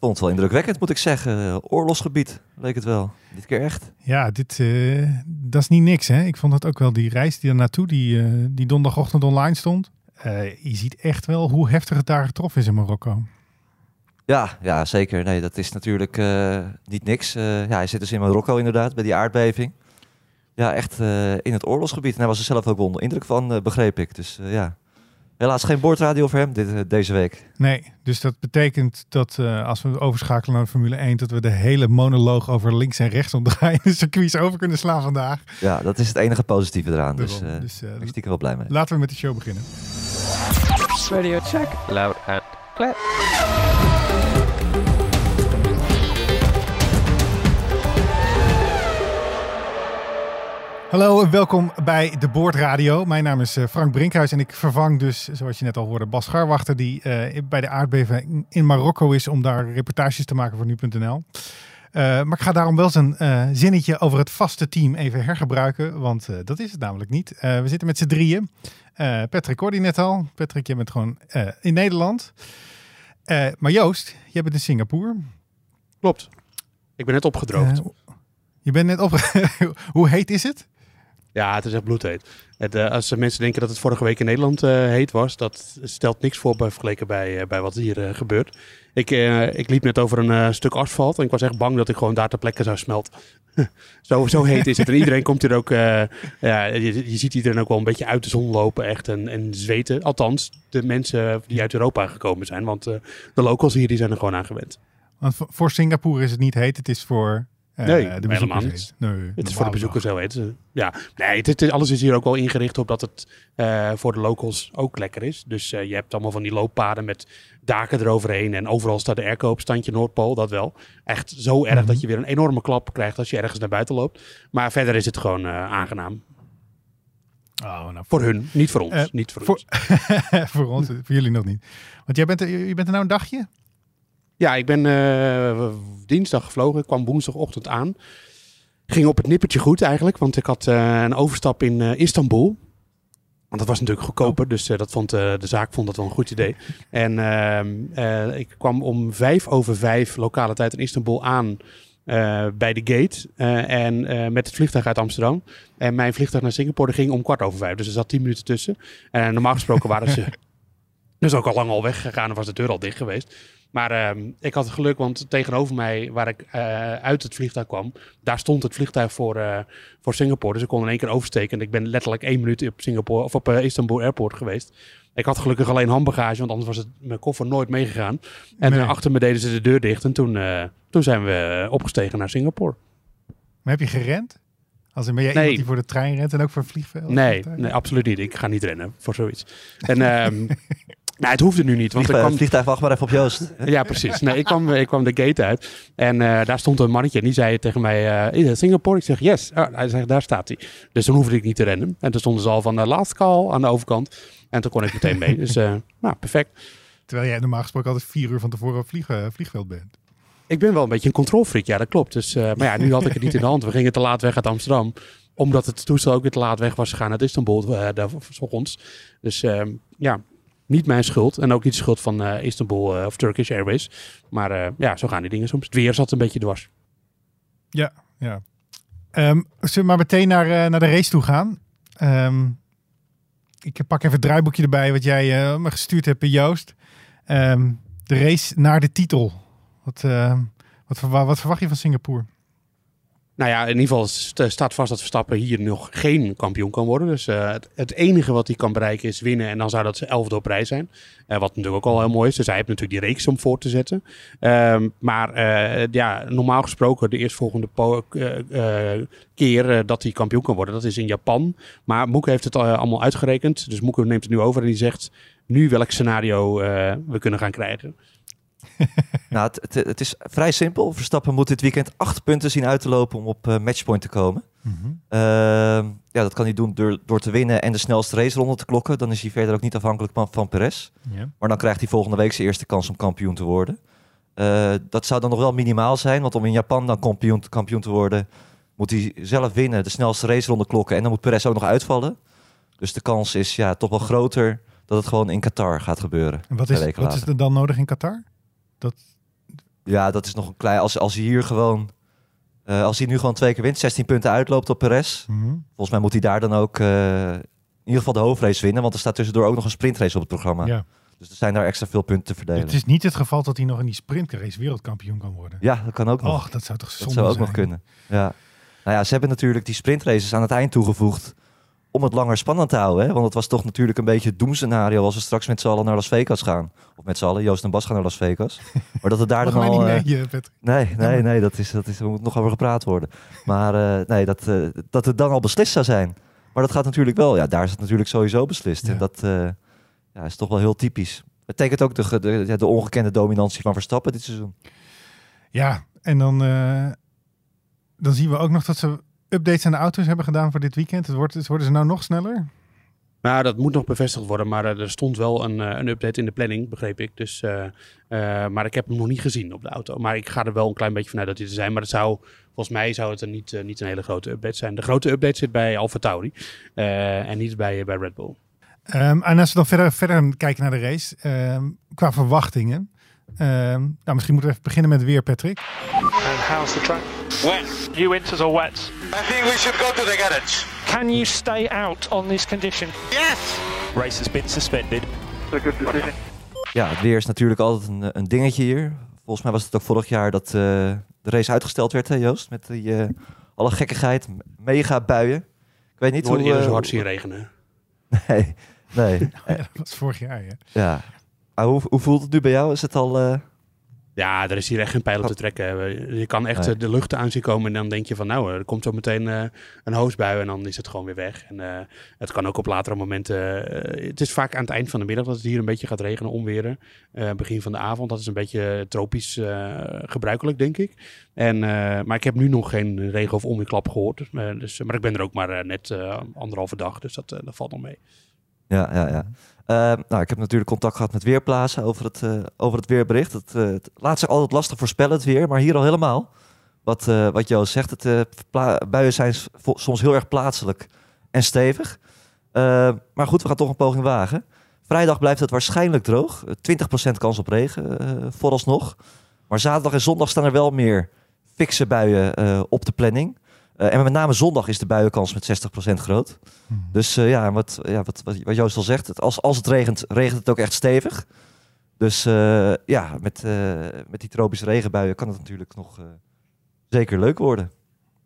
vond het wel indrukwekkend, moet ik zeggen. Oorlogsgebied leek het wel. Dit keer echt. Ja, dit, uh, dat is niet niks. Hè? Ik vond het ook wel die reis die er naartoe, die, uh, die donderdagochtend online stond. Uh, je ziet echt wel hoe heftig het daar getroffen is in Marokko. Ja, ja zeker. Nee, dat is natuurlijk niet niks. ja, hij zit dus in Marokko inderdaad, bij die aardbeving. Ja, echt in het oorlogsgebied. En hij was er zelf ook onder indruk van, begreep ik. Dus ja, Helaas geen boordradio voor hem dit, deze week. Nee, dus dat betekent dat uh, als we overschakelen naar de Formule 1, dat we de hele monoloog over links en rechts omdraaiende circuits over kunnen slaan vandaag. Ja, dat is het enige positieve eraan. Dus, uh, dus uh, ik stiekem wel blij mee. Laten we met de show beginnen. Radio check, loud and clear. Hallo en welkom bij de Boordradio. Mijn naam is eh, Frank Brinkhuis en ik vervang dus, zoals je net al hoorde, Bas Scharwachter, die uh, bij de aardbeving in Marokko is om daar reportages te maken voor nu.nl. Uh, maar ik ga daarom wel zijn uh, zinnetje over het vaste team even hergebruiken, want dat is het namelijk niet. we zitten met z'n drieën. Patrick hoorde je net al. Patrick, je bent gewoon in Nederland. maar Joost, jij bent in Singapore. Klopt. Ik ben net opgedroogd. je bent net op. Hoe heet is het? Ja, het is echt bloedheet. Het, uh, als mensen denken dat het vorige week in Nederland uh, heet was, dat stelt niks voor vergeleken bij, uh, bij wat hier gebeurt. Ik, ik liep net over een stuk asfalt en ik was echt bang dat ik gewoon daar ter plekke zou smelten. zo, zo heet is het. En iedereen komt hier ook, ja, je, je, ziet iedereen ook wel een beetje uit de zon lopen echt en, en zweten. Althans, de mensen die uit Europa gekomen zijn, want de locals hier die zijn er gewoon aan gewend. Want voor Singapore is het niet heet, het is voor Nee, uh, de helemaal niet. Nee, het is voor de bezoekers zo heet. Ja, nee, het, het, alles is hier ook wel ingericht op dat het uh, voor de locals ook lekker is. Dus uh, je hebt allemaal van die looppaden met daken eroverheen. En overal staat de airco op standje Noordpool, dat wel. Echt zo erg mm -hmm. dat je weer een enorme klap krijgt als je ergens naar buiten loopt. Maar verder is het gewoon aangenaam. Oh, nou, voor hun, niet voor ons. niet voor, voor ons. voor ons, voor jullie nog niet. Want jij bent, er, je bent er nou een dagje? Ja, ik ben uh, dinsdag gevlogen. Ik kwam woensdagochtend aan. Ging op het nippertje goed eigenlijk, want ik had uh, een overstap in uh, Istanbul. Want dat was natuurlijk goedkoper, dus dat vond, de zaak vond dat wel een goed idee. En ehm, ik kwam om vijf over vijf lokale tijd in Istanbul aan bij de gate. en met het vliegtuig uit Amsterdam. En mijn vliegtuig naar Singapore ging om kwart over vijf. Dus er zat tien minuten tussen. En normaal gesproken waren ze dus ook al lang al weggegaan en was de deur al dicht geweest. Maar uh, ik had geluk, want tegenover mij, waar ik uh, uit het vliegtuig kwam, daar stond het vliegtuig voor, uh, voor Singapore. Dus ik kon in één keer oversteken. En ik ben letterlijk één minuut op, Singapore, of op uh, Istanbul Airport geweest. Ik had gelukkig alleen handbagage, want anders was het, mijn koffer nooit meegegaan. En nee. achter me deden ze de deur dicht en toen, toen zijn we opgestegen naar Singapore. Maar heb je gerend? Als ben jij nee. iemand die voor de trein rent en ook voor vliegveld? Nee, nee, absoluut niet. Ik ga niet rennen voor zoiets. En um, Nou, het hoefde nu niet. Want Vliegtuig, kwam... vliegtuig, wacht maar even op Joost. ja, precies. Nee, ik, kwam, ik kwam de gate uit en uh, daar stond een mannetje en die zei tegen mij, uh, is Singapore? Ik zeg, yes. Oh, hij zegt, daar staat hij. Dus dan hoefde ik niet te rennen. En toen stonden ze al van de last call aan de overkant. En toen kon ik meteen mee. Dus, uh, nou, perfect. Terwijl jij normaal gesproken altijd vier uur van tevoren op vliegen, vliegveld bent. Ik ben wel een beetje een controlfreak, ja, dat klopt. Dus, maar ja, nu had ik het niet in de hand. We gingen te laat weg uit Amsterdam omdat het toestel ook weer te laat weg was gegaan uit Istanbul, uh, daar ons. Dus uh, ja, niet mijn schuld. En ook niet de schuld van uh, Istanbul uh, of Turkish Airways. Maar uh, ja, zo gaan die dingen soms. Het weer zat een beetje dwars. Ja, ja. Um, zullen maar meteen naar, naar de race toe gaan? Um, ik pak even het draaiboekje erbij wat jij me gestuurd hebt, Joost. Um, de race naar de titel. Wat, wat, wat verwacht je van Singapore? Nou ja, in ieder geval staat vast dat Verstappen hier nog geen kampioen kan worden. Dus uh, het, enige wat hij kan bereiken is winnen. En dan zou dat zijn elfde op rij zijn. Uh, wat natuurlijk ook al heel mooi is. Dus hij heeft natuurlijk die reeks om voor te zetten. Um, maar uh, ja, normaal gesproken de eerstvolgende keer dat hij kampioen kan worden, dat is in Japan. Maar Moeke heeft het allemaal uitgerekend. Dus Moeke neemt het nu over en die zegt nu welk scenario we kunnen gaan krijgen. nou, het, het, het is vrij simpel. Verstappen moet dit weekend acht punten zien uit te lopen om op eh, matchpoint te komen. Mhm. Ehm, ja, dat kan hij doen door, door te winnen en de snelste raceronde te klokken. Dan is hij verder ook niet afhankelijk van, van Perez. Maar dan krijgt hij volgende week zijn eerste kans om kampioen te worden. Eh, dat zou dan nog wel minimaal zijn, want om in Japan dan kampioen, kampioen te worden, moet hij zelf winnen, de snelste raceronde klokken en dan moet Perez ook nog uitvallen. Dus de kans is ja, toch wel groter dat het gewoon in Qatar gaat gebeuren. En wat, is, wat is er dan nodig in Qatar? Ja, dat is nog een klein. Als, als hij hier gewoon. eh, als hij nu gewoon twee keer wint, 16 punten uitloopt op Perez. Mhm. Volgens mij moet hij daar dan ook eh, in ieder geval de hoofdrace winnen. Want er staat tussendoor ook nog een sprintrace op het programma. Ja. Dus er zijn daar extra veel punten te verdelen. Het is niet het geval dat hij nog in die sprintrace wereldkampioen kan worden. Ja, dat kan ook nog. Och, dat zou toch dat zonde zou ook zijn. nog kunnen. Ja. Nou ja, ze hebben natuurlijk die sprintraces aan het eind toegevoegd. Om het langer spannend te houden. Hè? Want het was toch natuurlijk een beetje het doemscenario als we straks met z'n allen naar Las Vegas gaan. Of met z'n allen, Joost en Bas gaan naar Las Vegas. Maar dat het daar dan al... eh, eh? Nee, nee, nee, dat is, dat is, er moet nog over gepraat worden. Maar eh, nee, dat, dat het dan al beslist zou zijn. Maar dat gaat natuurlijk wel, ja, daar is het natuurlijk sowieso beslist. Ja. En dat ja, is toch wel heel typisch. Het tekent ook de, de, de ongekende dominantie van Verstappen dit seizoen. Ja, en dan, dan zien we ook nog dat ze updates aan de auto's hebben gedaan voor dit weekend. Het wordt, het worden ze nou nog sneller? Nou, dat moet nog bevestigd worden, maar eh, er stond wel een, eh, een update in de planning, begreep ik. Dus, eh, maar ik heb hem nog niet gezien op de auto. Maar ik ga er wel een klein beetje vanuit dat hij er zijn. Maar het zou, volgens mij zou het er niet, niet een hele grote update zijn. De grote update zit bij Alfa Tauri en niet bij, bij Red Bull. Ehm, en als we dan verder, verder kijken naar de race, ehm, qua verwachtingen. Ehm, nou, misschien moeten we even beginnen met weer, Patrick. How's the track? Wet. New winters or wets? I think we should go to the garage. Can you stay out on this condition? Yes! Race has been suspended. A good decision. Ja, het weer is natuurlijk altijd een, een dingetje hier. Volgens mij was het ook vorig jaar dat eh, de race uitgesteld werd, hè Joost? Met die, eh, alle gekkigheid, mega buien. Ik weet niet Niet hoe... eh, zo hard zien regenen. Nee, nee. Ja, dat was vorig jaar, ja. ja. Ah, hoe, hoe voelt het nu bij jou? Is het al... eh, Ja, er is hier echt geen pijl op te trekken. Je kan echt Nee. eh, de lucht aan zien komen en dan denk je van nou, er komt zo meteen eh, een hoosbui en dan is het gewoon weer weg. En eh, het kan ook op latere momenten. eh, het is vaak aan het eind van de middag dat het hier een beetje gaat regenen, onweren. Eh, begin van de avond, dat is een beetje tropisch eh, gebruikelijk, denk ik. En, eh, maar ik heb nu nog geen regen- of onweerklap gehoord. Eh, dus, maar ik ben er ook maar eh, net eh, anderhalve dag, dus dat, eh, dat valt nog mee. Ja, ja, ja. Eh, nou, ik heb natuurlijk contact gehad met Weerplaatsen over het, eh, over het weerbericht. Het, eh, het laat zich altijd lastig voorspellen, het weer, maar hier al helemaal. Wat, eh, wat Joost zegt, het, buien zijn soms heel erg plaatselijk en stevig. Eh, maar goed, we gaan toch een poging wagen. Vrijdag blijft het waarschijnlijk droog. Eh, 20% kans op regen, vooralsnog. Maar zaterdag en zondag staan er wel meer fikse buien op de planning. Eh, en met name zondag is de buienkans met 60% groot. Mhm. Dus eh, ja, wat, ja wat, wat, wat Joost al zegt, het, als, als het regent, regent het ook echt stevig. Dus eh, ja, met, met die tropische regenbuien kan het natuurlijk nog zeker leuk worden.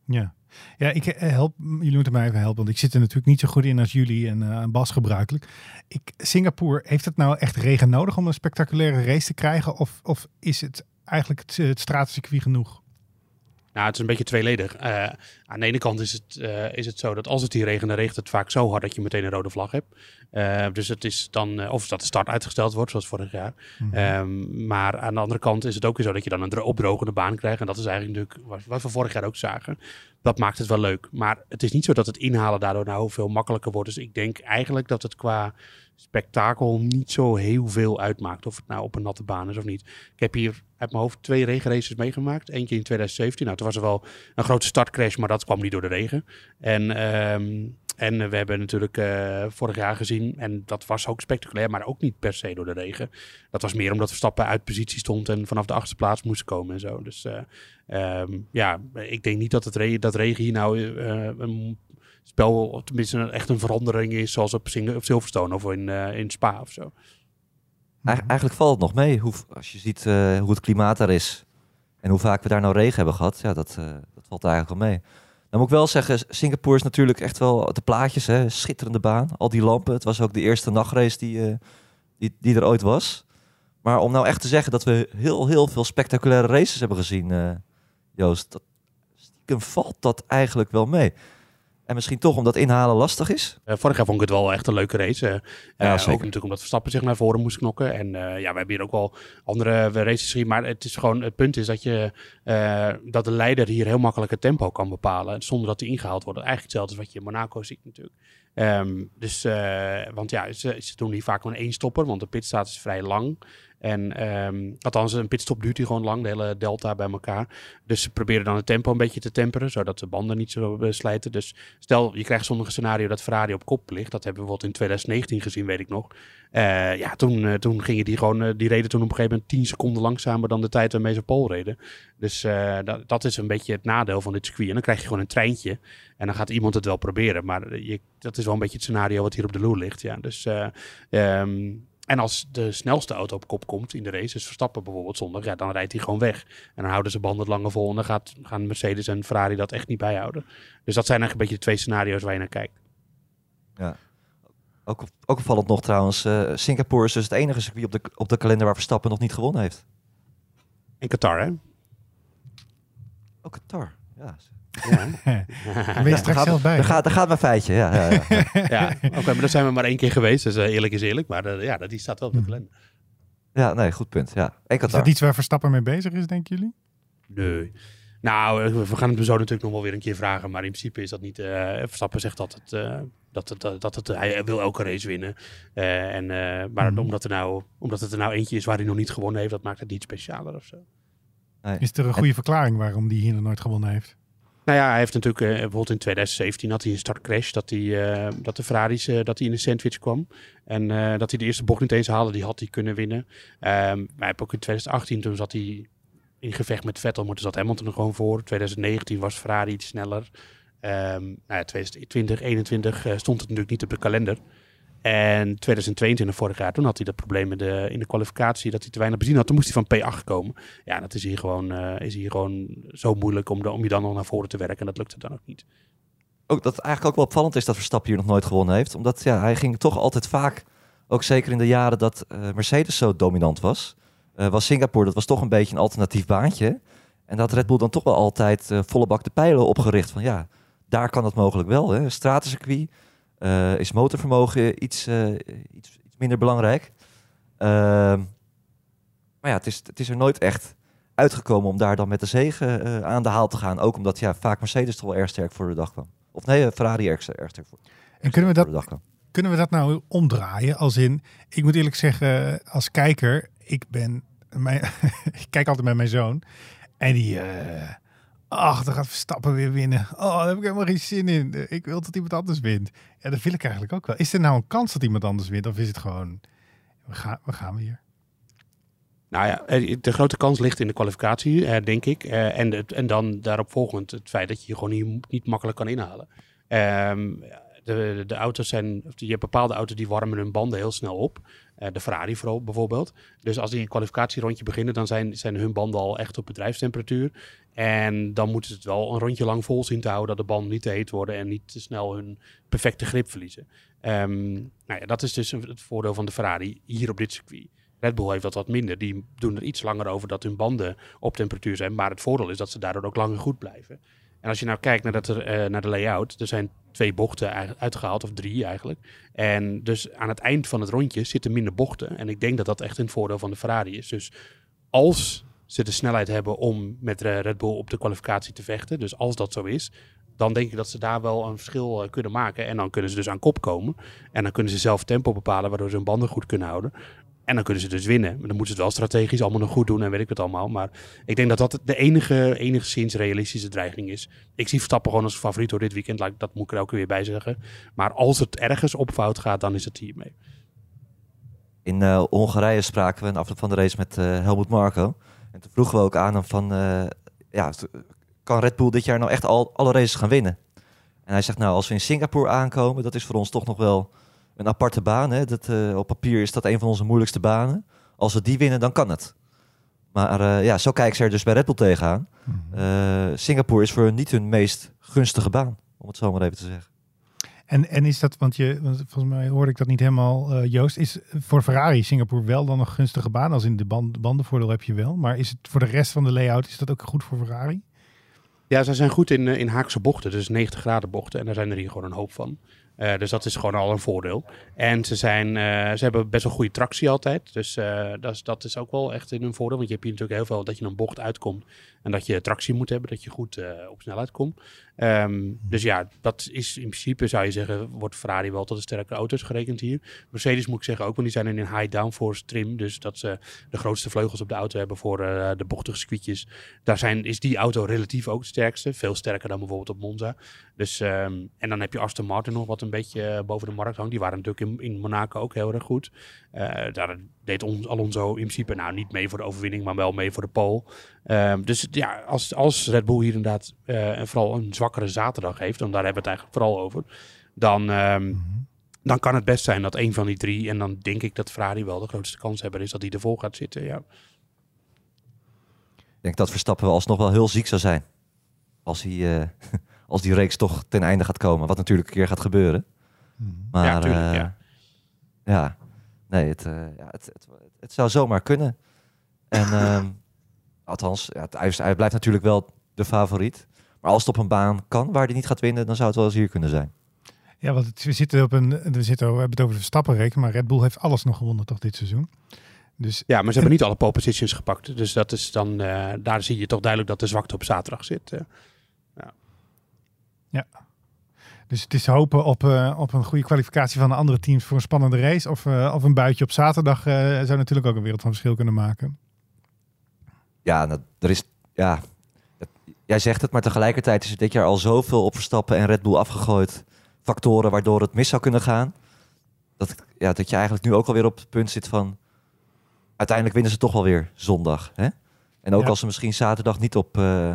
Ja, ja ik help, jullie moeten mij even helpen, want ik zit er natuurlijk niet zo goed in als jullie en Bas gebruikelijk. Ik, Singapore, heeft het nou echt regen nodig om een spectaculaire race te krijgen? Of, of is het eigenlijk het, het straatcircuit genoeg? Nou, het is een beetje tweeledig. Eh, aan de ene kant is het, eh, is het zo dat als het hier regent, dan regent het vaak zo hard dat je meteen een rode vlag hebt. Eh, dus het is dan, of dat de start uitgesteld wordt, zoals vorig jaar. Mhm. Ehm, maar aan de andere kant is het ook weer zo dat je dan een dro- opdrogende baan krijgt. En dat is eigenlijk natuurlijk wat, wat we vorig jaar ook zagen. Dat maakt het wel leuk. Maar het is niet zo dat het inhalen daardoor nou veel makkelijker wordt. Dus ik denk eigenlijk dat het qua spektakel niet zo heel veel uitmaakt. Of het nou op een natte baan is of niet. Ik heb hier uit mijn hoofd twee regenraces meegemaakt. Eentje in 2017. Nou, toen was er wel een grote startcrash, maar dat kwam niet door de regen. En, ehm, en we hebben natuurlijk eh, vorig jaar gezien, en dat was ook spectaculair, maar ook niet per se door de regen. Dat was meer omdat Verstappen uit positie stond en vanaf de achterste plaats moest komen en zo. Dus eh, ehm, ja, ik denk niet dat, het re- dat regen hier nou eh, een spel, of tenminste een- echt een verandering is zoals op, Sing- op Silverstone of in, eh, in Spa of zo. Eigen- eigenlijk valt het nog mee. Hoe, als je ziet eh, hoe het klimaat daar is en hoe vaak we daar nou regen hebben gehad, ja, dat, eh, dat valt eigenlijk wel mee. Dan moet ik wel zeggen, Singapore is natuurlijk echt wel de plaatjes, hè, schitterende baan, al die lampen. Het was ook de eerste nachtrace die, eh, die, die er ooit was. Maar om nou echt te zeggen dat we heel, heel veel spectaculaire races hebben gezien, eh, Joost, dat, stiekem valt dat eigenlijk wel mee. En misschien toch omdat inhalen lastig is? Eh, vorig jaar vond ik het wel echt een leuke race. Ja, zeker. ook natuurlijk omdat Verstappen zich naar voren moest knokken. En eh, ja, we hebben hier ook wel andere races gezien. Maar het, is gewoon, het punt is dat, je, dat de leider hier heel makkelijk het tempo kan bepalen. Zonder dat hij ingehaald wordt. Eigenlijk hetzelfde als wat je in Monaco ziet natuurlijk. Ehm, dus, want ja, ze, ze doen hier vaak maar één stopper. Want de pitstaat is vrij lang. En ehm, althans, een pitstop duurt hier gewoon lang, de hele delta bij elkaar. Dus ze proberen dan het tempo een beetje te temperen, zodat de banden niet zo eh, slijten. Dus stel, je krijgt sommige scenario dat Ferrari op kop ligt. Dat hebben we bijvoorbeeld in 2019 gezien, weet ik nog. Eh, ja, toen, eh, toen gingen die gewoon, die reden toen op een gegeven moment 10 seconden langzamer dan de tijd waarmee ze pol reden. Dus dat, dat is een beetje het nadeel van dit circuit. En dan krijg je gewoon een treintje en dan gaat iemand het wel proberen. Maar je, dat is wel een beetje het scenario wat hier op de loer ligt. Ja. Dus, eh, ehm, en als de snelste auto op kop komt in de race, dus Verstappen bijvoorbeeld zondag, ja, dan rijdt hij gewoon weg. En dan houden ze banden langer vol en dan gaat, gaan Mercedes en Ferrari dat echt niet bijhouden. Dus dat zijn eigenlijk een beetje de twee scenario's waar je naar kijkt. Ook, ook opvallend nog trouwens, eh, Singapore is dus het enige circuit op de, op de kalender waar Verstappen nog niet gewonnen heeft. In Qatar, hè? Ook Qatar. Ja. Ja. Daar ben je straks gaat, zelf bij. Daar gaat, daar gaat mijn feitje, ja. ja, ja. ja, oké, maar daar zijn we maar één keer geweest. Dus eh, eerlijk is eerlijk. Maar eh, ja, die staat wel op de Mhm. kalender. ja nee, goed punt. Ja. En Is Qatar. dat iets waar Verstappen mee bezig is, denken jullie? Nee. Nou, eh, we gaan het hem zo natuurlijk nog wel weer een keer vragen. Maar in principe is dat niet... eh, Verstappen zegt dat het... eh, dat het, dat dat het, hij wil elke race winnen. Eh, en, eh, maar Mhm. omdat, er nou, omdat het er nou eentje is waar hij nog niet gewonnen heeft, dat maakt het niet specialer of zo. Is er een goede verklaring waarom die hier nog nooit gewonnen heeft? Nou ja, hij heeft natuurlijk eh, bijvoorbeeld in 2017 had hij een startcrash dat, hij, eh, dat de Ferraris eh, dat hij in een sandwich kwam. En dat hij de eerste bocht niet eens haalde, die had hij kunnen winnen. Ehm, maar hij ook in 2018, toen zat hij in gevecht met Vettel, maar zat Hamilton er gewoon voor. 2019 was Ferrari iets sneller. Ehm nou ja, 2020, 2021 eh, stond het natuurlijk niet op de kalender. En 2022, vorig jaar, toen had hij dat probleem in de, kwalificatie dat hij te weinig benzine had. Toen moest hij van P8 komen. Ja, dat is hier gewoon, eh, is hier gewoon zo moeilijk om, om je dan nog naar voren te werken. En dat lukt het dan ook niet. Ook dat eigenlijk ook wel opvallend is dat Verstappen hier nog nooit gewonnen heeft. Omdat ja, hij ging toch altijd vaak, ook zeker in de jaren dat eh, Mercedes zo dominant was, eh, was Singapore, dat was toch een beetje een alternatief baantje. En dat Red Bull dan toch wel altijd volle bak de pijlen opgericht van ja, daar kan het mogelijk wel. Hè. Stratencircuit eh, is motorvermogen iets, eh, iets, iets minder belangrijk. Ehm, maar ja, het is, het is er nooit echt uitgekomen om daar dan met de zegen eh, aan de haal te gaan. Ook omdat ja, vaak Mercedes toch wel erg sterk voor de dag kwam. Of nee, Ferrari erg, erg sterk voor, En kunnen we dat de dag kwam. Kunnen we dat nou omdraaien? Als in, ik moet eerlijk zeggen, als kijker, ik ben, mijn, ik kijk altijd met mijn zoon en die, ach, dan gaat Verstappen weer winnen. Oh, daar heb ik helemaal geen zin in. Ik wil dat iemand anders wint. Ja, dat wil ik eigenlijk ook wel. Is er nou een kans dat iemand anders wint? Of is het gewoon, we gaan, we gaan weer. Nou ja, eh, de grote kans ligt in de kwalificatie, eh, denk ik. Eh, en, en dan daarop volgend het feit dat je je gewoon niet, niet makkelijk kan inhalen. Ehm, de, de auto's zijn, je hebt bepaalde auto's die warmen hun banden heel snel op. De Ferrari vooral bijvoorbeeld. Dus als die een kwalificatierondje beginnen, dan zijn, zijn hun banden al echt op bedrijfstemperatuur. En dan moeten ze het wel een rondje lang vol zien te houden, dat de banden niet te heet worden en niet te snel hun perfecte grip verliezen. Ehm, nou ja, dat is dus het voordeel van de Ferrari hier op dit circuit. Red Bull heeft dat wat minder. Die doen er iets langer over dat hun banden op temperatuur zijn. Maar het voordeel is dat ze daardoor ook langer goed blijven. En als je nou kijkt naar, dat er, eh, naar de layout, er zijn twee bochten uitgehaald, of drie eigenlijk. En dus aan het eind van het rondje zitten minder bochten. En ik denk dat dat echt een voordeel van de Ferrari is. Dus als ze de snelheid hebben om met eh, Red Bull op de kwalificatie te vechten, dus als dat zo is, dan denk ik dat ze daar wel een verschil eh, kunnen maken. En dan kunnen ze dus aan kop komen. En dan kunnen ze zelf tempo bepalen, waardoor ze hun banden goed kunnen houden. En dan kunnen ze dus winnen. Maar dan moeten ze het wel strategisch allemaal nog goed doen en weet ik het allemaal. Maar ik denk dat dat de enige, enigszins realistische dreiging is. Ik zie Verstappen gewoon als favoriet door dit weekend. Dat moet ik er ook weer bij zeggen. Maar als het ergens op fout gaat, dan is het hiermee. In eh, Hongarije spraken we een afloop van de race met eh, Helmut Marko. En toen vroegen we ook aan hem van, eh, ja, kan Red Bull dit jaar nou echt al alle races gaan winnen? En hij zegt, nou, als we in Singapore aankomen, dat is voor ons toch nog wel een aparte baan. Hè? Dat, eh, op papier is dat een van onze moeilijkste banen. Als we die winnen, dan kan het. Maar eh, ja, zo kijken ze er dus bij Red Bull tegenaan. Eh Singapore is voor hun niet hun meest gunstige baan, om het zo maar even te zeggen. En, en is dat, want je, volgens mij hoorde ik dat niet helemaal, eh, Joost, is voor Ferrari Singapore wel dan een gunstige baan? Als in de band, bandenvoordeel heb je wel, maar is het voor de rest van de layout, is dat ook goed voor Ferrari? Ja, zij zijn goed in, eh, in haakse bochten, dus 90 graden bochten. En daar zijn er hier gewoon een hoop van. Eh, dus dat is gewoon al een voordeel. En ze, zijn, eh, ze hebben best wel goede tractie altijd. Dus eh, dat, is, dat is ook wel echt hun voordeel. Want je hebt hier natuurlijk heel veel dat je een bocht uitkomt. En dat je tractie moet hebben, dat je goed op snelheid komt. Ehm, dus ja, dat is in principe, zou je zeggen, wordt Ferrari wel tot de sterke auto's gerekend hier. Mercedes moet ik zeggen ook, want die zijn in een high downforce trim. Dus dat ze de grootste vleugels op de auto hebben voor de bochtige circuitjes. Daar zijn, is die auto relatief ook het sterkste. Veel sterker dan bijvoorbeeld op Monza. Dus, ehm, en dan heb je Aston Martin nog, wat een beetje eh, boven de markt hangt. Die waren natuurlijk in, in Monaco ook heel erg goed. Eh, daar deed ons Alonso in principe nou niet mee voor de overwinning, maar wel mee voor de pole. Ehm, dus ja, als, als Red Bull hier inderdaad en vooral een zwakkere zaterdag heeft, want daar hebben we het eigenlijk vooral over, dan, ehm, dan kan het best zijn dat een van die drie, en dan denk ik dat Ferrari wel de grootste kans hebben, is dat hij ervoor gaat zitten. Ja. Ik denk dat Verstappen alsnog wel heel ziek zou zijn. Als, hij, als die reeks toch ten einde gaat komen. Wat natuurlijk een keer gaat gebeuren. Maar Ja, tuurlijk, eh, ja. ja. nee, het, eh, ja, het, het, het zou zomaar kunnen. En ehm, althans, ja, het, hij, blijft natuurlijk wel de favoriet. Maar als het op een baan kan waar hij niet gaat winnen, dan zou het wel eens hier kunnen zijn. Ja, want het- we zitten op een. We, zitten, we hebben het over de Verstappen-reeks, maar Red Bull heeft alles nog gewonnen toch dit seizoen. Dus ja, maar ze hebben niet alle pole positions gepakt. Dus dat is dan, eh, daar zie je toch duidelijk dat de zwakte op zaterdag zit. Eh. Dus het is hopen op, eh, op een goede kwalificatie van de andere teams voor een spannende race. Of, eh, of een buitje op zaterdag eh, zou natuurlijk ook een wereld van verschil kunnen maken. Ja, nou, er is. Ja, het- jij zegt het, maar tegelijkertijd is er dit jaar al zoveel op Verstappen en Red Bull afgegooid. Factoren waardoor het mis zou kunnen gaan. Dat, ja, dat je eigenlijk nu ook alweer op het punt zit van. Uiteindelijk winnen ze toch wel weer zondag. Hè? En ook Ja. als ze misschien zaterdag niet op, eh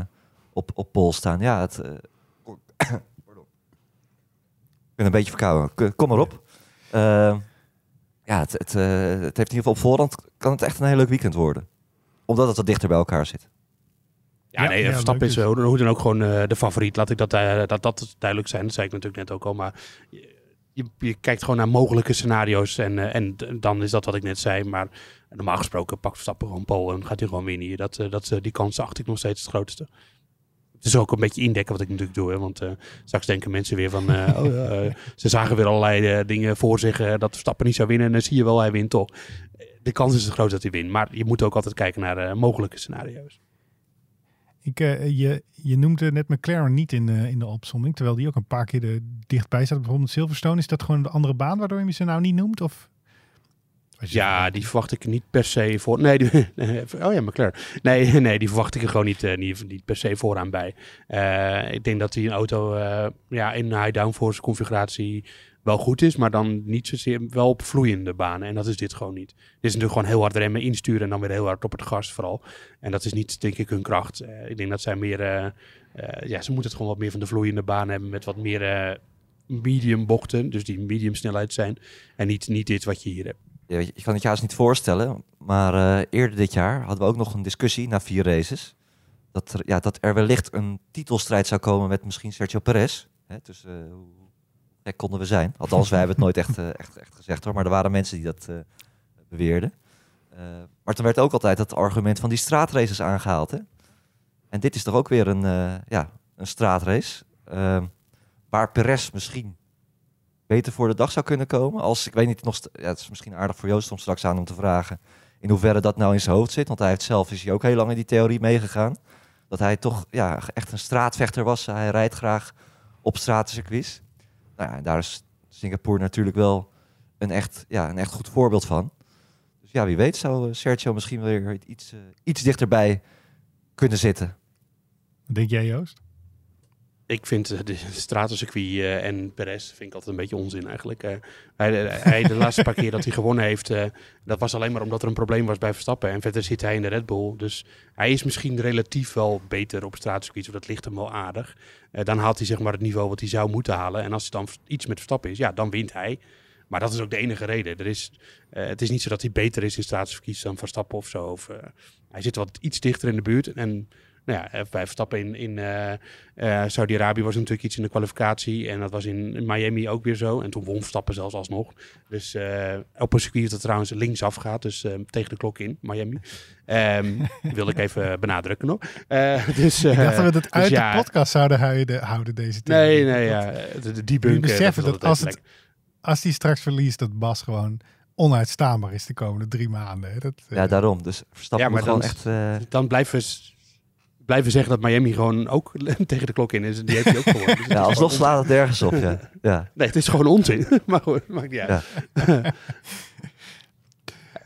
op, op pol staan. Ja, het. Ik ben een beetje verkouden. Kom maar op. Eh, ja, het, het, eh, het heeft in ieder geval op voorhand. Kan het echt een heel leuk weekend worden omdat het wat dichter bij elkaar zit. Ja, Ja, nee, ja, Verstappen leuk is dus. hoe dan ook gewoon eh, de favoriet. Laat ik dat, eh, dat, dat duidelijk zijn. Dat zei ik natuurlijk net ook al. Maar je, je, kijkt gewoon naar mogelijke scenario's. En, eh, en dan is dat wat ik net zei. Maar normaal gesproken pakt Verstappen gewoon pole en gaat hij gewoon winnen hier. Dat, eh, dat, eh, die kans acht ik nog steeds het grootste. Het is ook een beetje indekken wat ik natuurlijk doe. Hè, want eh, straks denken mensen weer van... eh, oh, eh, ze zagen weer allerlei dingen voor zich dat Verstappen niet zou winnen. En dan zie je wel, hij wint toch. De kans is groot dat hij wint. Maar je moet ook altijd kijken naar mogelijke scenario's. Ik, je, je noemde net McLaren niet in, de in de opzomming, terwijl die ook een paar keer er dichtbij staat. Bijvoorbeeld Silverstone, is dat gewoon de andere baan waardoor je ze nou niet noemt? Of? Ja, die verwacht ik niet per se voor. Nee, die, oh ja, McLaren. Nee, nee, die verwacht ik er gewoon niet, eh, niet, niet per se vooraan bij. Eh, ik denk dat die een auto eh, ja, in een high downforce configuratie wel goed is, maar dan niet zozeer wel op vloeiende banen. En dat is dit gewoon niet. Dit is natuurlijk gewoon heel hard remmen, insturen en dan weer heel hard op het gas vooral. En dat is niet, denk ik, hun kracht. Ik denk dat zij meer, ja, ze moeten het gewoon wat meer van de vloeiende baan hebben met wat meer medium bochten, dus die medium snelheid zijn. En niet, niet dit wat je hier hebt. Je, kan het je haast niet voorstellen, maar eh, eerder dit jaar hadden we ook nog een discussie na vier races. Dat er, ja, dat er wellicht een titelstrijd zou komen met misschien Sergio Perez. Hè, dus hoe gek konden we zijn? Althans, wij hebben het nooit echt, eh, echt, echt gezegd hoor, maar er waren mensen die dat beweerden. Maar toen werd ook altijd het argument van die straatraces aangehaald. Hè? En dit is toch ook weer een, ja, een straatrace. eh, waar Perez misschien beter voor de dag zou kunnen komen. Als ik weet niet, nog ja, het is misschien aardig voor Joost om straks aan hem te vragen in hoeverre dat nou in zijn hoofd zit. Want hij heeft zelf is hij ook heel lang in die theorie meegegaan. Dat hij toch ja, echt een straatvechter was. Hij rijdt graag op straatcircuits. Nou ja, daar is Singapore natuurlijk wel een echt, ja, een echt goed voorbeeld van. Dus ja, wie weet zou eh, Sergio misschien weer iets, eh, iets dichterbij kunnen zitten. Denk jij, Joost? Ik vind eh, de stratencircuit eh, en Perez vind ik altijd een beetje onzin eigenlijk. Eh, hij, de laatste paar keer dat hij gewonnen heeft, dat was alleen maar omdat er een probleem was bij Verstappen. En verder zit hij in de Red Bull. Dus hij is misschien relatief wel beter op stratencircuits, of dat ligt hem wel aardig. Dan haalt hij zeg maar het niveau wat hij zou moeten halen. En als het dan iets met Verstappen is, ja, dan wint hij. Maar dat is ook de enige reden. Er is, het is niet zo dat hij beter is in stratencircuits dan Verstappen of zo. Of, hij zit wat iets dichter in de buurt. En nou ja, eh, bij Verstappen in, in eh, eh, Saudi-Arabië was natuurlijk iets in de kwalificatie. En dat was in, Miami ook weer zo. En toen won Verstappen zelfs alsnog. Dus eh, op een circuit dat trouwens linksaf gaat. Dus eh, tegen de klok in, Miami. Ehm wilde ik even benadrukken nog. Eh, dus, Ik dacht dat we eh, het uit ja. de podcast zouden houden, houden deze Nee, theorie. nee, Dat- ja. De, debunken. beseffen dat als, het, als die straks verliest, dat Bas gewoon onuitstaanbaar is de komende drie maanden. hè. Dat, eh, Ja, daarom. Dus Verstappen Ja, maar gewoon dan- echt... eh, Dan blijven we, blijven zeggen dat Miami gewoon ook tegen de klok in is. En die heeft hij ook gewonnen. Dus ja, alsnog slaat het nergens op. Ja. Ja. Nee, het is gewoon onzin. maar goed, maakt niet uit.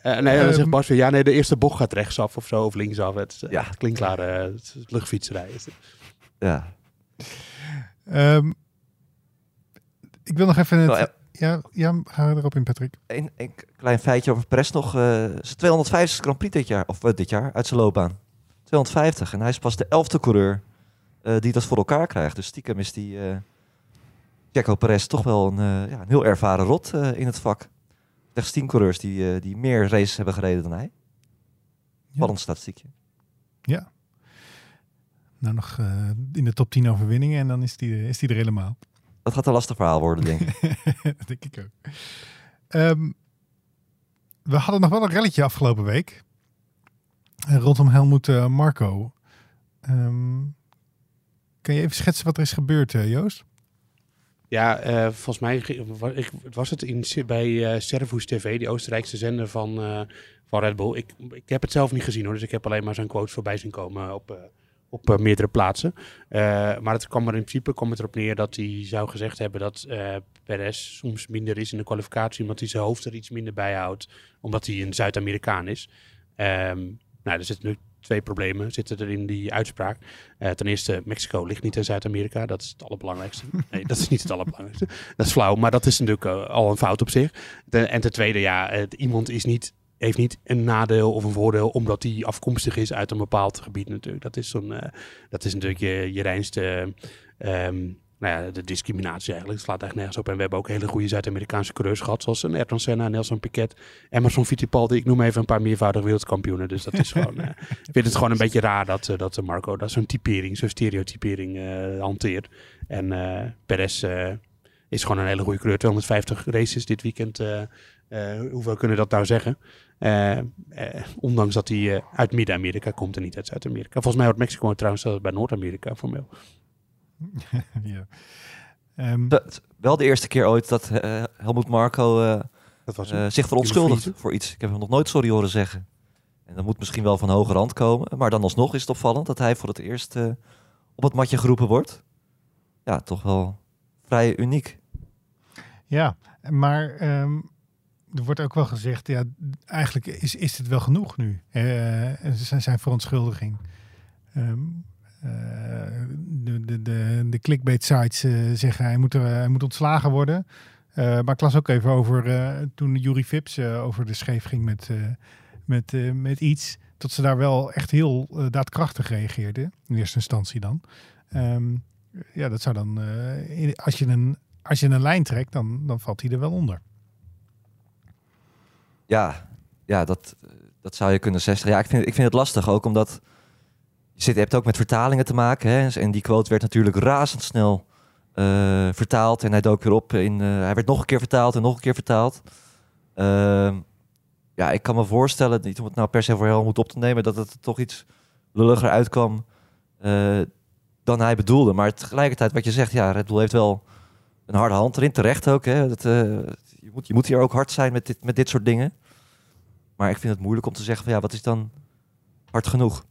Eh, nee, dan Ehm, zegt Bas weer, ja, nee, de eerste bocht gaat rechtsaf of zo, of linksaf. Het, is, eh, Ja. het klinkt klaar, eh, het is luchtfietserij. Is het. ja. Ehm, ik wil nog even... Het, eh, ja, ja, ga erop in, Patrick. Een, een klein feitje over Perez nog. eh zijn 250 Grand Prix dit jaar, of dit jaar, uit zijn loopbaan. 250. En hij is pas de elfde coureur eh, die dat voor elkaar krijgt. Dus stiekem is die eh Checo Perez toch wel een, eh, ja, een heel ervaren rot in het vak. Slechts 10 coureurs die, die meer races hebben gereden dan hij. Vallend statistiekje. Nou, nog in de top 10 overwinningen en dan is die, is die er helemaal. Dat gaat een lastig verhaal worden, denk ik. dat denk ik ook. Ehm, we hadden nog wel een relletje afgelopen week. Eh, Rondom Helmoet eh, Marco. Ehm, kan je even schetsen wat er is gebeurd, eh, Joost? Ja, volgens mij was het in, bij eh Servus TV, die Oostenrijkse zender van, van Red Bull. Ik, ik heb het zelf niet gezien hoor, dus ik heb alleen maar zijn quotes voorbij zien komen op, op meerdere plaatsen. Maar het kwam er in principe kwam het erop neer dat hij zou gezegd hebben dat Perez soms minder is in de kwalificatie, omdat hij zijn hoofd er iets minder bij houdt, omdat hij een Zuid-Amerikaan is. Ehm, nou, er zitten nu twee problemen zitten er in die uitspraak. Eh, ten eerste, Mexico ligt niet in Zuid-Amerika. Dat is het allerbelangrijkste. Nee, dat is niet het allerbelangrijkste. Dat is flauw, maar dat is natuurlijk eh, al een fout op zich. Ten- en ten tweede, ja, iemand is niet, heeft niet een nadeel of een voordeel omdat hij afkomstig is uit een bepaald gebied natuurlijk. Dat is, zo'n, eh, dat is natuurlijk je, je reinste... ehm, nou ja, de discriminatie eigenlijk. Het slaat echt nergens op. En we hebben ook hele goede Zuid-Amerikaanse coureurs gehad. Zoals een Ayrton Senna, Nelson Piquet, Emerson Fittipaldi. Ik noem even een paar meervoudige wereldkampioenen. Dus dat is gewoon... eh, ik vind het gewoon een beetje raar dat, eh, dat eh, Marco dat zo'n typering, zo'n stereotypering eh, hanteert. En eh Perez eh, is gewoon een hele goede coureur. 250 races dit weekend. eh, eh, hoeveel kunnen dat nou zeggen? Eh, eh, ondanks dat hij eh, uit Midden-Amerika komt en niet uit Zuid-Amerika. Volgens mij hoort Mexico trouwens zelfs bij Noord-Amerika formeel. ja. Ehm, Dat- wel de eerste keer ooit dat eh, Helmut Marco eh, Dat was eh, zich verontschuldigt voor iets. Ik heb hem nog nooit sorry horen zeggen. En dat moet misschien wel van hoge rand komen. Maar dan alsnog is het opvallend dat hij voor het eerst eh, op het matje geroepen wordt. Ja, toch wel vrij uniek. Ja, maar ehm, er wordt ook wel gezegd, ja, eigenlijk is, is het wel genoeg nu, eh, zijn, zijn verontschuldiging. Ehm, eh, de, de, de, de clickbait sites eh, zeggen hij moet, hij moet ontslagen worden. Eh, maar ik las ook even over eh, toen Jury Vips eh, over de scheef ging met, eh, met, eh, met iets. Dat ze daar wel echt heel eh, daadkrachtig reageerden. In eerste instantie dan. Ehm, ja, dat zou dan, eh, als, je een, als je een lijn trekt, dan, dan valt hij er wel onder. Ja, ja dat, dat zou je kunnen zeggen. Ja, ik vind, ik vind het lastig ook omdat je, hebt ook met vertalingen te maken. Hè? En die quote werd natuurlijk razendsnel eh, vertaald. En hij dook weer op in. eh, hij werd nog een keer vertaald en nog een keer vertaald. Ehm, ja, ik kan me voorstellen, niet om het nou per se voor heel moet op te nemen, dat het toch iets lulliger uitkwam eh, dan hij bedoelde. Maar tegelijkertijd, wat je zegt, ja, Red Bull heeft wel een harde hand erin, terecht ook. Hè? Dat, je, moet, je moet hier ook hard zijn met dit, met dit soort dingen. Maar ik vind het moeilijk om te zeggen van ja, wat is dan hard genoeg?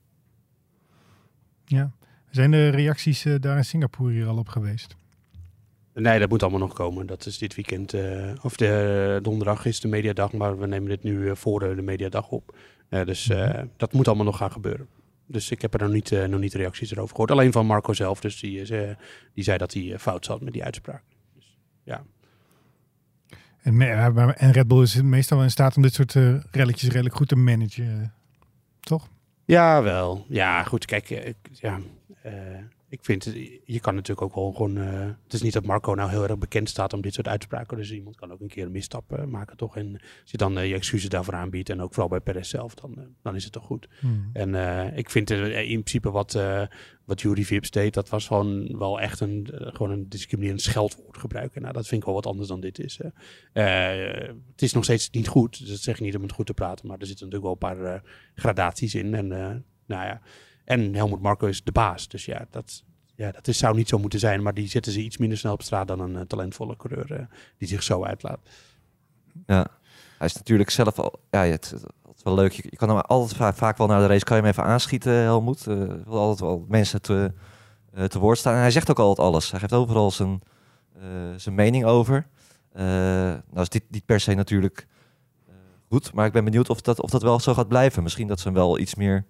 Ja. Zijn de reacties eh, daar in Singapore hier al op geweest? Nee, dat moet allemaal nog komen. Dat is dit weekend, eh, of de donderdag is de mediadag, maar we nemen dit nu eh, voor de, mediadag op. Eh, dus eh, dat moet allemaal nog gaan gebeuren. Dus ik heb er nog niet, eh, nog niet reacties erover gehoord. Alleen van Marco zelf, dus die, is, eh, die zei dat hij eh, fout zat met die uitspraak. Dus, ja. En, en Red Bull is meestal in staat om dit soort eh, relletjes redelijk goed te managen. eh, toch? Ja, wel. Ja, goed. Kijk, eh, ik- ja, eh, ik vind, je kan natuurlijk ook wel gewoon... eh, het is niet dat Marco nou heel erg bekend staat om dit soort uitspraken. Dus iemand kan ook een keer een misstap maken, toch? En als je dan eh, je excuses daarvoor aanbiedt... en ook vooral bij Perez zelf, dan, eh, dan is het toch goed. Hmm. En ik vind in principe wat, wat Jury Vips deed... dat was gewoon wel echt een, gewoon een discriminerend scheldwoord gebruiken. Nou, dat vind ik wel wat anders dan dit is. het is nog steeds niet goed. Dus dat zeg ik niet om het goed te praten. Maar er zitten natuurlijk wel een paar gradaties in. En, nou ja. En Helmut Marko is de baas. Dus ja, dat, ja, dat is, zou niet zo moeten zijn. Maar die zetten ze iets minder snel op straat dan een eh, talentvolle coureur eh, die zich zo uitlaat. Ja. Hij is natuurlijk zelf al... Ja, het, is wel leuk. Je, je kan hem altijd va- vaak wel naar de race... kan je hem even aanschieten, Helmoet. Eh wil altijd wel mensen te, te woord staan. En hij zegt ook altijd alles. Hij geeft overal zijn, zijn mening over. Nou is dit niet per se natuurlijk goed. Maar ik ben benieuwd of dat, of dat wel zo gaat blijven. Misschien dat ze hem wel iets meer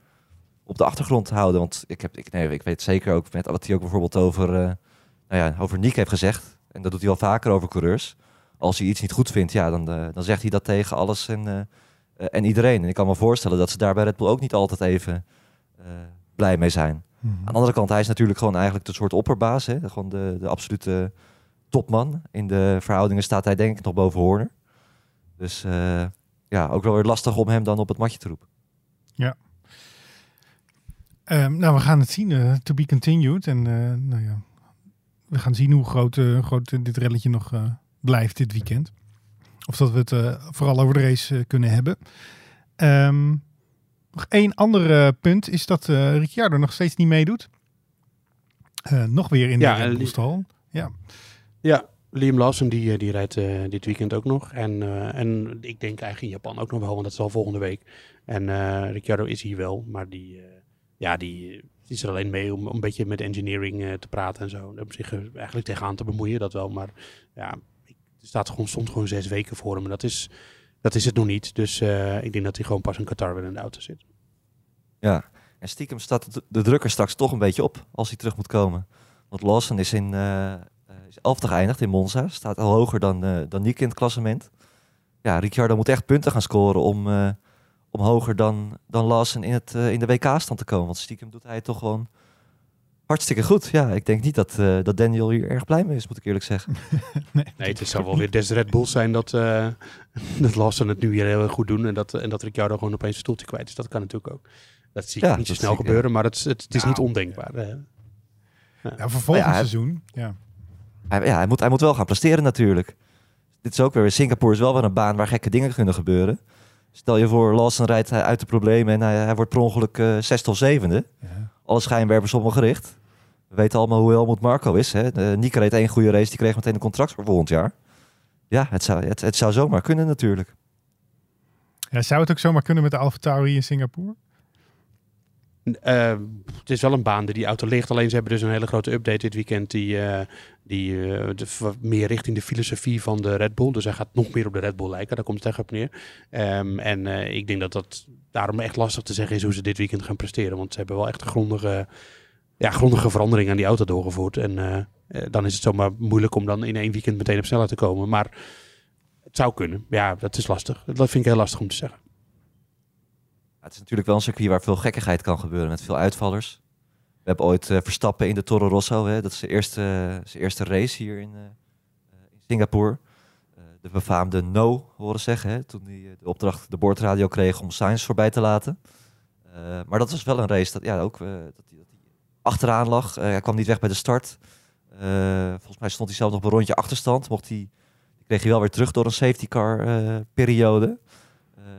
op de achtergrond houden. Want ik, heb, ik, nee, ik weet zeker ook met wat hij ook bijvoorbeeld over, eh nou ja, over Nick heeft gezegd. En dat doet hij wel vaker over coureurs als hij iets niet goed vindt, ja, dan, eh, dan zegt hij dat tegen alles en, eh, en iedereen. En ik kan me voorstellen dat ze daar bij Red Bull ook niet altijd even blij mee zijn. Mhm. Aan de andere kant, hij is natuurlijk gewoon eigenlijk de soort opperbaas. Hè? Gewoon de, de absolute topman. In de verhoudingen staat hij denk ik nog boven Horner. Dus ja, ook wel weer lastig om hem dan op het matje te roepen. Ehm, nou, we gaan het zien. eh, to be continued. En eh, nou ja, we gaan zien hoe groot, eh, groot dit relletje nog blijft dit weekend. Of dat we het vooral over de race kunnen hebben. Ehm, nog één ander punt is dat Ricciardo nog steeds niet meedoet. Nog weer in Ja, de Red. Ja, Ja, Liam Lawson die, die rijdt dit weekend ook nog. En, en ik denk eigenlijk in Japan ook nog wel, want dat is al volgende week. En Ricciardo is hier wel, maar die, ja, die, is er alleen mee om, een beetje met engineering eh, te praten en zo. Om zich er eigenlijk tegenaan te bemoeien, dat wel. Maar ja, ik, er staat gewoon, stond gewoon zes weken voor hem. En dat is, dat is het nog niet. Dus eh, ik denk dat hij gewoon pas in Qatar weer in de auto zit. Ja, en stiekem staat de, drukker straks toch een beetje op als hij terug moet komen. Want Lawson is in eh eh, is in Monza. Staat al hoger dan, eh dan Nick in het klassement. Ja, Ricciardo moet echt punten gaan scoren om, eh, om hoger dan, dan Lawson in, het, eh, in de WK-stand te komen. Want stiekem doet hij het toch gewoon hartstikke goed. Ja, ik denk niet dat, eh, dat Daniel hier erg blij mee is, moet ik eerlijk zeggen. nee, Nee, het zou wel weer des Red Bulls zijn dat, eh dat Lawson het nu weer heel erg goed doen. En dat, en dat Ricciardo gewoon opeens een stoeltje kwijt is. Dat kan natuurlijk ook. Dat zie ik Ja, niet zo snel ik, gebeuren, maar het, is- het, het is niet ondenkbaar. Ja, voor volgend hij- seizoen. Ja. Hij, ja, hij, moet, hij moet wel gaan presteren natuurlijk. Dit is ook weer, Singapore is wel weer een baan waar gekke dingen kunnen gebeuren. Stel je voor, Lawson rijdt hij uit de problemen en hij, hij wordt per ongeluk eh zesde of zevende. Ja. Alle schijnwerpers op hem gericht. We weten allemaal hoe Helmut Marco is. Hè? De, Nieke reed één goede race, die kreeg meteen een contract voor volgend jaar. Ja, het zou, het, het zou zomaar kunnen natuurlijk. Ja, zou het ook zomaar kunnen met de Alfa Tauri in Singapore? Eh, het is wel een baan die die auto ligt. Alleen ze hebben dus een hele grote update dit weekend. Die, eh, die v- meer richting de filosofie van de Red Bull. Dus hij gaat nog meer op de Red Bull lijken. Daar komt het echt op neer. Ehm, en eh, ik denk dat dat daarom echt lastig te zeggen is hoe ze dit weekend gaan presteren. Want ze hebben wel echt grondige, ja, grondige verandering aan die auto doorgevoerd. En eh, dan is het zomaar moeilijk om dan in één weekend meteen op snelheid te komen. Maar het zou kunnen. Ja, dat is lastig. Dat vind ik heel lastig om te zeggen. Het is natuurlijk wel een circuit waar veel gekkigheid kan gebeuren met veel uitvallers. We hebben ooit eh, Verstappen in de Toro Rosso. Hè? Dat is zijn eerste, zijn eerste race hier in, eh, eh, in Singapore. De befaamde no horen zeggen. Hè? Toen hij de opdracht de boordradio kreeg om Sainz voorbij te laten. Maar dat was wel een race dat, ja, ook, dat, hij, dat achteraan lag. Hij kwam niet weg bij de start. Volgens mij stond hij zelf nog een rondje achterstand. Mocht hij, die kreeg hij wel weer terug door een safety car periode.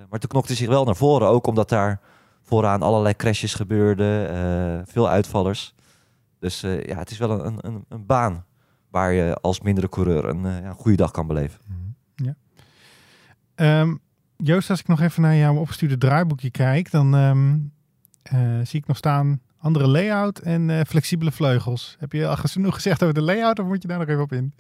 Maar toen knokte hij zich wel naar voren. Ook omdat daar vooraan allerlei crashes gebeurden. eh, veel uitvallers. Dus eh, ja, het is wel een, een- een, baan waar je als mindere coureur een, eh, ja, goede dag kan beleven. Ehm, Joost, als ik nog even naar jouw opgestuurde draaiboekje kijk, dan ehm, eh, zie ik nog staan andere layout en flexibele vleugels. Heb je al genoeg gezegd over de layout of moet je daar nog even op in?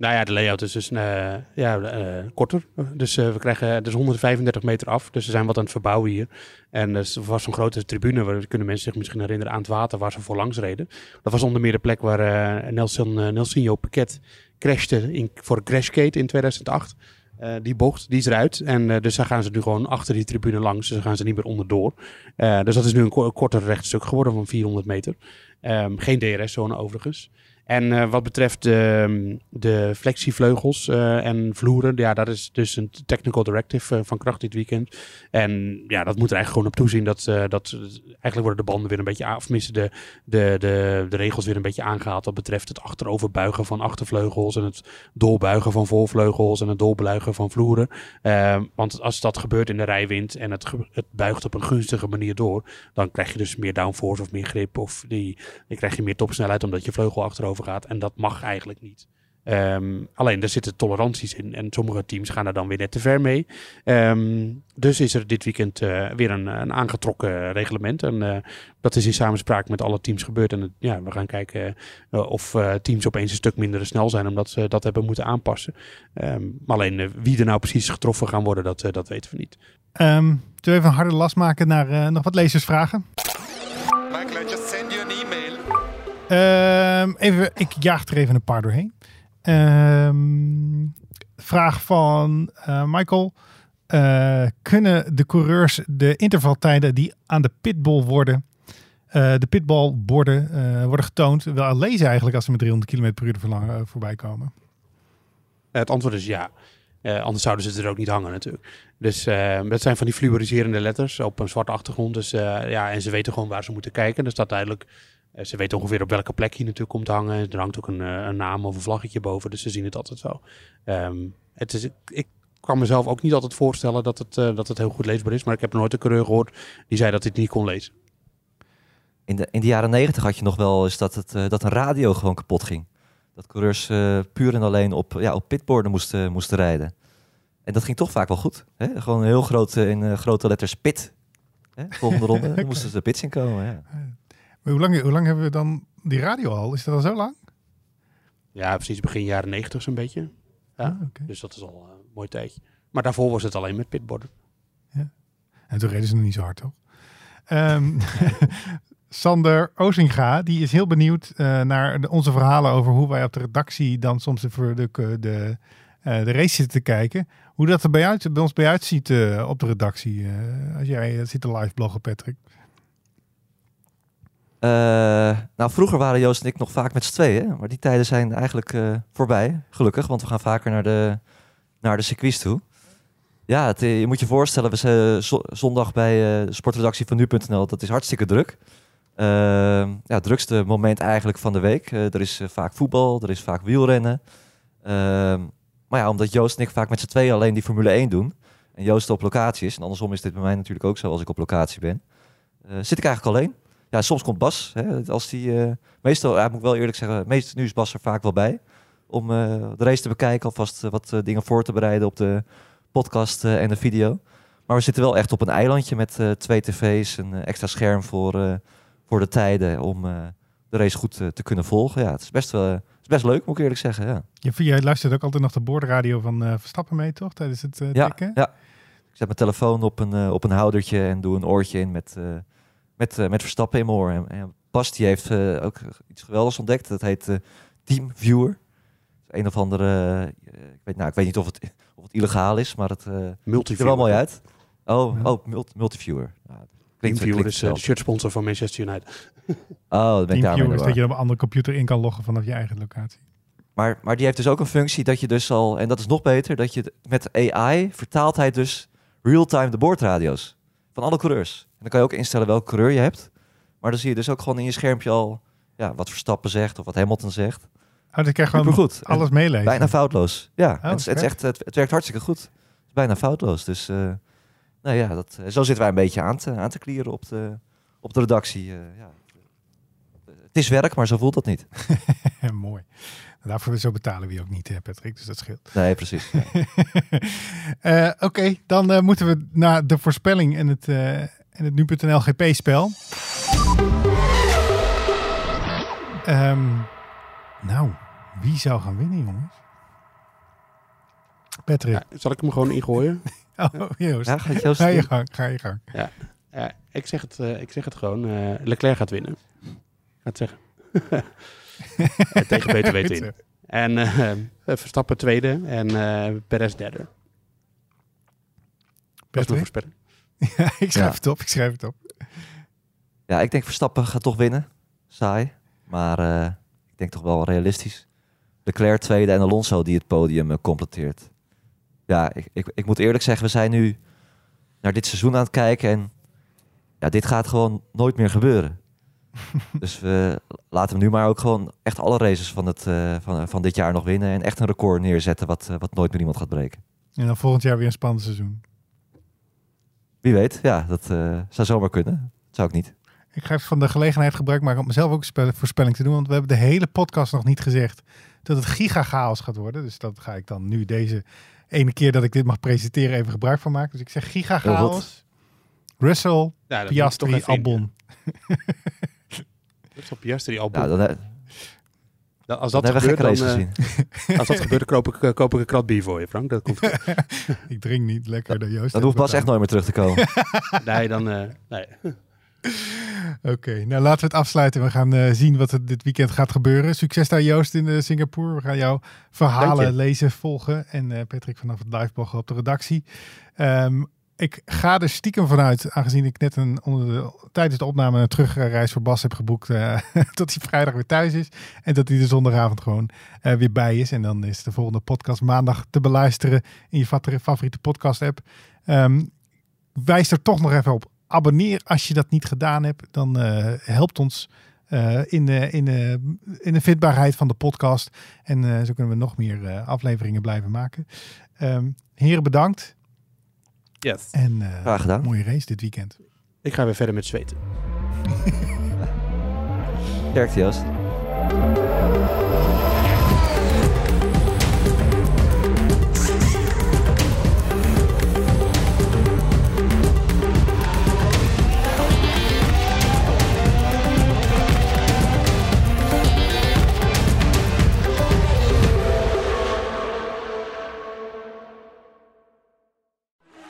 Nou ja, de layout is dus eh, ja, eh, korter. Dus eh, we krijgen dus 135 meter af. Dus we zijn wat aan het verbouwen hier. En er was zo'n grote tribune, waar kunnen mensen zich misschien herinneren, aan het water waar ze voor langs reden. Dat was onder meer de plek waar Nelson, Nelsinho Piquet crashte in, voor Crashgate in 2008. Eh, die bocht, die is eruit. En dus daar gaan ze nu gewoon achter die tribune langs. Dus daar gaan ze niet meer onderdoor. Dus dat is nu een ko- korter rechtstuk geworden van 400 meter. Ehm, geen DRS-zone overigens. En eh, wat betreft de, flexievleugels eh, en vloeren, ja, dat is dus een technical directive eh, van kracht dit weekend. En ja, dat moet er eigenlijk gewoon op toezien dat, dat eigenlijk worden de banden weer een beetje aan, de, de, de, de regels weer een beetje aangehaald. Wat betreft het achteroverbuigen van achtervleugels en het doorbuigen van voorvleugels en het doorbuigen van vloeren. Eh, want als dat gebeurt in de rijwind en het, het buigt op een gunstige manier door, dan krijg je dus meer downforce of meer grip of die, dan krijg je meer topsnelheid omdat je vleugel achterover En dat mag eigenlijk niet. Ehm, alleen, er zitten toleranties in en sommige teams gaan er dan weer net te ver mee. Ehm, dus is er dit weekend eh, weer een, een aangetrokken reglement. En eh, dat is in samenspraak met alle teams gebeurd. En ja, we gaan kijken eh, of teams opeens een stuk minder snel zijn omdat ze dat hebben moeten aanpassen. Ehm, maar alleen wie er nou precies getroffen gaan worden, dat, dat weten we niet. Ehm zullen we even een harde last maken naar nog wat lezersvragen? Ehm, even, ik jaag er even een paar doorheen. Ehm, vraag van eh, Michael. Eh, kunnen de coureurs de intervaltijden die aan de pitbull worden, eh, de pitballborden worden getoond, wel lezen eigenlijk als ze met 300 km per uur er voorbij komen? Het antwoord is ja. Anders zouden ze er ook niet hangen natuurlijk. Dus dat zijn van die fluoriserende letters op een zwarte achtergrond. Dus ja, en ze weten gewoon waar ze moeten kijken. Dus dat duidelijk. Eh, ze weten ongeveer op welke plek je natuurlijk komt te hangen. Er hangt ook een, eh, een naam of een vlaggetje boven. Dus ze zien het altijd zo. Ehm, het is, ik kan mezelf ook niet altijd voorstellen dat het, eh, dat het heel goed leesbaar is. Maar ik heb nooit een coureur gehoord die zei dat hij het niet kon lezen. In de, in de jaren negentig had je nog wel eens dat, het, eh, dat een radio gewoon kapot ging. Dat coureurs eh, puur en alleen op, ja, op pitborden moesten, moesten rijden. En dat ging toch vaak wel goed. Hè? Gewoon heel groot in eh, grote letters pit. Hè? Volgende ronde moesten ze de pits in komen. Ja. Maar hoe, lang, hoe lang hebben we dan die radio al? Is dat al zo lang? Ja, precies begin jaren negentig zo'n beetje. Ja, Ah. Dus dat is al eh, een mooi tijdje. Maar daarvoor was het alleen met pitborden. En toen reden ze nog niet zo hard, toch? Ehm, Sander Ozinga, die is heel benieuwd eh, naar onze verhalen over hoe wij op de redactie dan soms de, de, de, eh, de race zitten te kijken. Hoe dat er bij, uit, bij ons bij uitziet eh, op de redactie. als jij zit te live bloggen, Patrick. Eh, nou, vroeger waren Joost en ik nog vaak met z'n tweeën. Maar die tijden zijn eigenlijk eh, voorbij, gelukkig. Want we gaan vaker naar de, naar de circuits toe. Ja, het, eh, je moet je voorstellen, we zijn zo- zondag bij sportredactie van nu.nl. Dat is hartstikke druk. Ja, het drukste moment eigenlijk van de week. Er is vaak voetbal, er is vaak wielrennen. Maar ja, omdat Joost en ik vaak met z'n tweeën alleen die Formule 1 doen. En Joost op locatie is. En andersom is dit bij mij natuurlijk ook zo als ik op locatie ben. zit ik eigenlijk alleen. Ja, soms komt Bas. Hè, als die, eh, meestal, ja, moet ik wel eerlijk zeggen, meest, nu is Bas er vaak wel bij. Om eh, de race te bekijken, alvast eh, wat dingen voor te bereiden op de podcast en de video. Maar we zitten wel echt op een eilandje met twee tv's, een extra scherm voor, voor de tijden om de race goed te kunnen volgen. Ja, het is best, wel, het is best leuk, moet ik eerlijk zeggen. Ja. Je, jij luistert ook altijd nog de boordradio van eh, Verstappen mee, toch? Tijdens het eh Ja, tikken? ja. Ik zet mijn telefoon op een, op een houdertje en doe een oortje in met, met, eh, met Verstappen in mijn oor. En, en Bas die heeft eh, ook iets geweldigs ontdekt. Dat heet eh, Team Viewer. Een of andere, ik, weet, nou, ik weet niet of het, of het illegaal is, maar het eh, ziet er wel mooi uit. Oh, Ja. oh multi, multiviewer. Nou, klinkt, Teamviewer klinkt is de zelf. shirtsponsor van Manchester United. Oh, dat ben ik daarmee is dat je op een andere computer in kan loggen vanaf je eigen locatie. Maar, maar die heeft dus ook een functie dat je dus al, en dat is nog beter, dat je met AI vertaalt hij dus real-time de boordradio's van alle coureurs. En dan kan je ook instellen welke coureur je hebt. Maar dan zie je dus ook gewoon in je schermpje al ja, wat Verstappen zegt of wat Hamilton zegt. Oh, dat krijg gewoon goed. alles meelezen. Bijna foutloos. Ja, Oh, het, is, het, is vet. echt, het, het werkt hartstikke goed. Het is bijna foutloos. Dus eh, nou ja, dat, eh, zo zitten wij een beetje aan te, aan te klieren op de, op de redactie. eh, ja. Het is werk, maar zo voelt dat niet. Mooi. Daarvoor zo betalen we je ook niet, hè, Patrick. Dus dat scheelt. Nee, precies. Oké, dan moeten we naar de voorspelling en het, en het nu.nl GP-spel. Ehm, nou, wie zou gaan winnen, jongens? Patrick. Ja, zal ik hem gewoon ingooien? Oh, Joost. Ja, gaat ga je doen? gang, ga je gang. Ja, ik, zeg het, eh, ik zeg het gewoon. eh, Leclerc gaat winnen. Ga het zeggen. Tegen beter weten in. En eh, Verstappen tweede en eh Perez derde. Dat is mijn Patrick? voorspelling. Ja, ik schrijf Ja. het op, ik schrijf het op. Ja, ik denk Verstappen gaat toch winnen. Saai. Maar eh, ik denk toch wel realistisch. Leclerc tweede en Alonso die het podium eh, completeert. Ja, ik, ik, ik moet eerlijk zeggen, we zijn nu naar dit seizoen aan het kijken. En ja, dit gaat gewoon nooit meer gebeuren. dus we laten we nu maar ook gewoon echt alle races van, het, eh, van, van dit jaar nog winnen. En echt een record neerzetten wat, wat nooit meer iemand gaat breken. En dan volgend jaar weer een spannend seizoen. Wie weet, ja, dat eh, zou zomaar kunnen. Dat zou ik niet. Ik ga even van de gelegenheid gebruik maken om mezelf ook een spel- voorspelling te doen. Want we hebben de hele podcast nog niet gezegd dat het giga chaos gaat worden. Dus dat ga ik dan nu deze ene keer dat ik dit mag presenteren even gebruik van maken. Dus ik zeg giga chaos. Russell, Ja, Piastri. Albon. Op Piastri Albon. Ja, dan, Da- als dat gebeurt, dan, eh, gezien. als dat gebeurt, koop ik, eh, koop ik een krat bier voor je, Frank. Dat komt goed. Ik drink niet lekker de Joost. Dan hoeft Bas echt nooit meer terug te komen. nee, dan... eh, nee. Oké, nou laten we het afsluiten. We gaan eh, zien wat er dit weekend gaat gebeuren. Succes daar Joost in Singapore. We gaan jouw verhalen lezen, volgen. En eh, Patrick vanaf het liveblog op de redactie. Ehm, ik ga er stiekem vanuit, aangezien ik net een, onder de, tijdens de opname een terugreis voor Bas heb geboekt, eh, dat hij vrijdag weer thuis is. En dat hij de zondagavond gewoon eh, weer bij is. En dan is de volgende podcast maandag te beluisteren in je favori- favoriete podcast app. Ehm, wijs er toch nog even op. Abonneer als je dat niet gedaan hebt. Dan eh, helpt ons eh, in, de, in, de, in de vindbaarheid van de podcast. En eh, zo kunnen we nog meer eh, afleveringen blijven maken. Ehm, heren, bedankt. Yes. En eh, Graag gedaan. mooie race dit weekend. Ik ga weer verder met zweten. Sterkte Joost.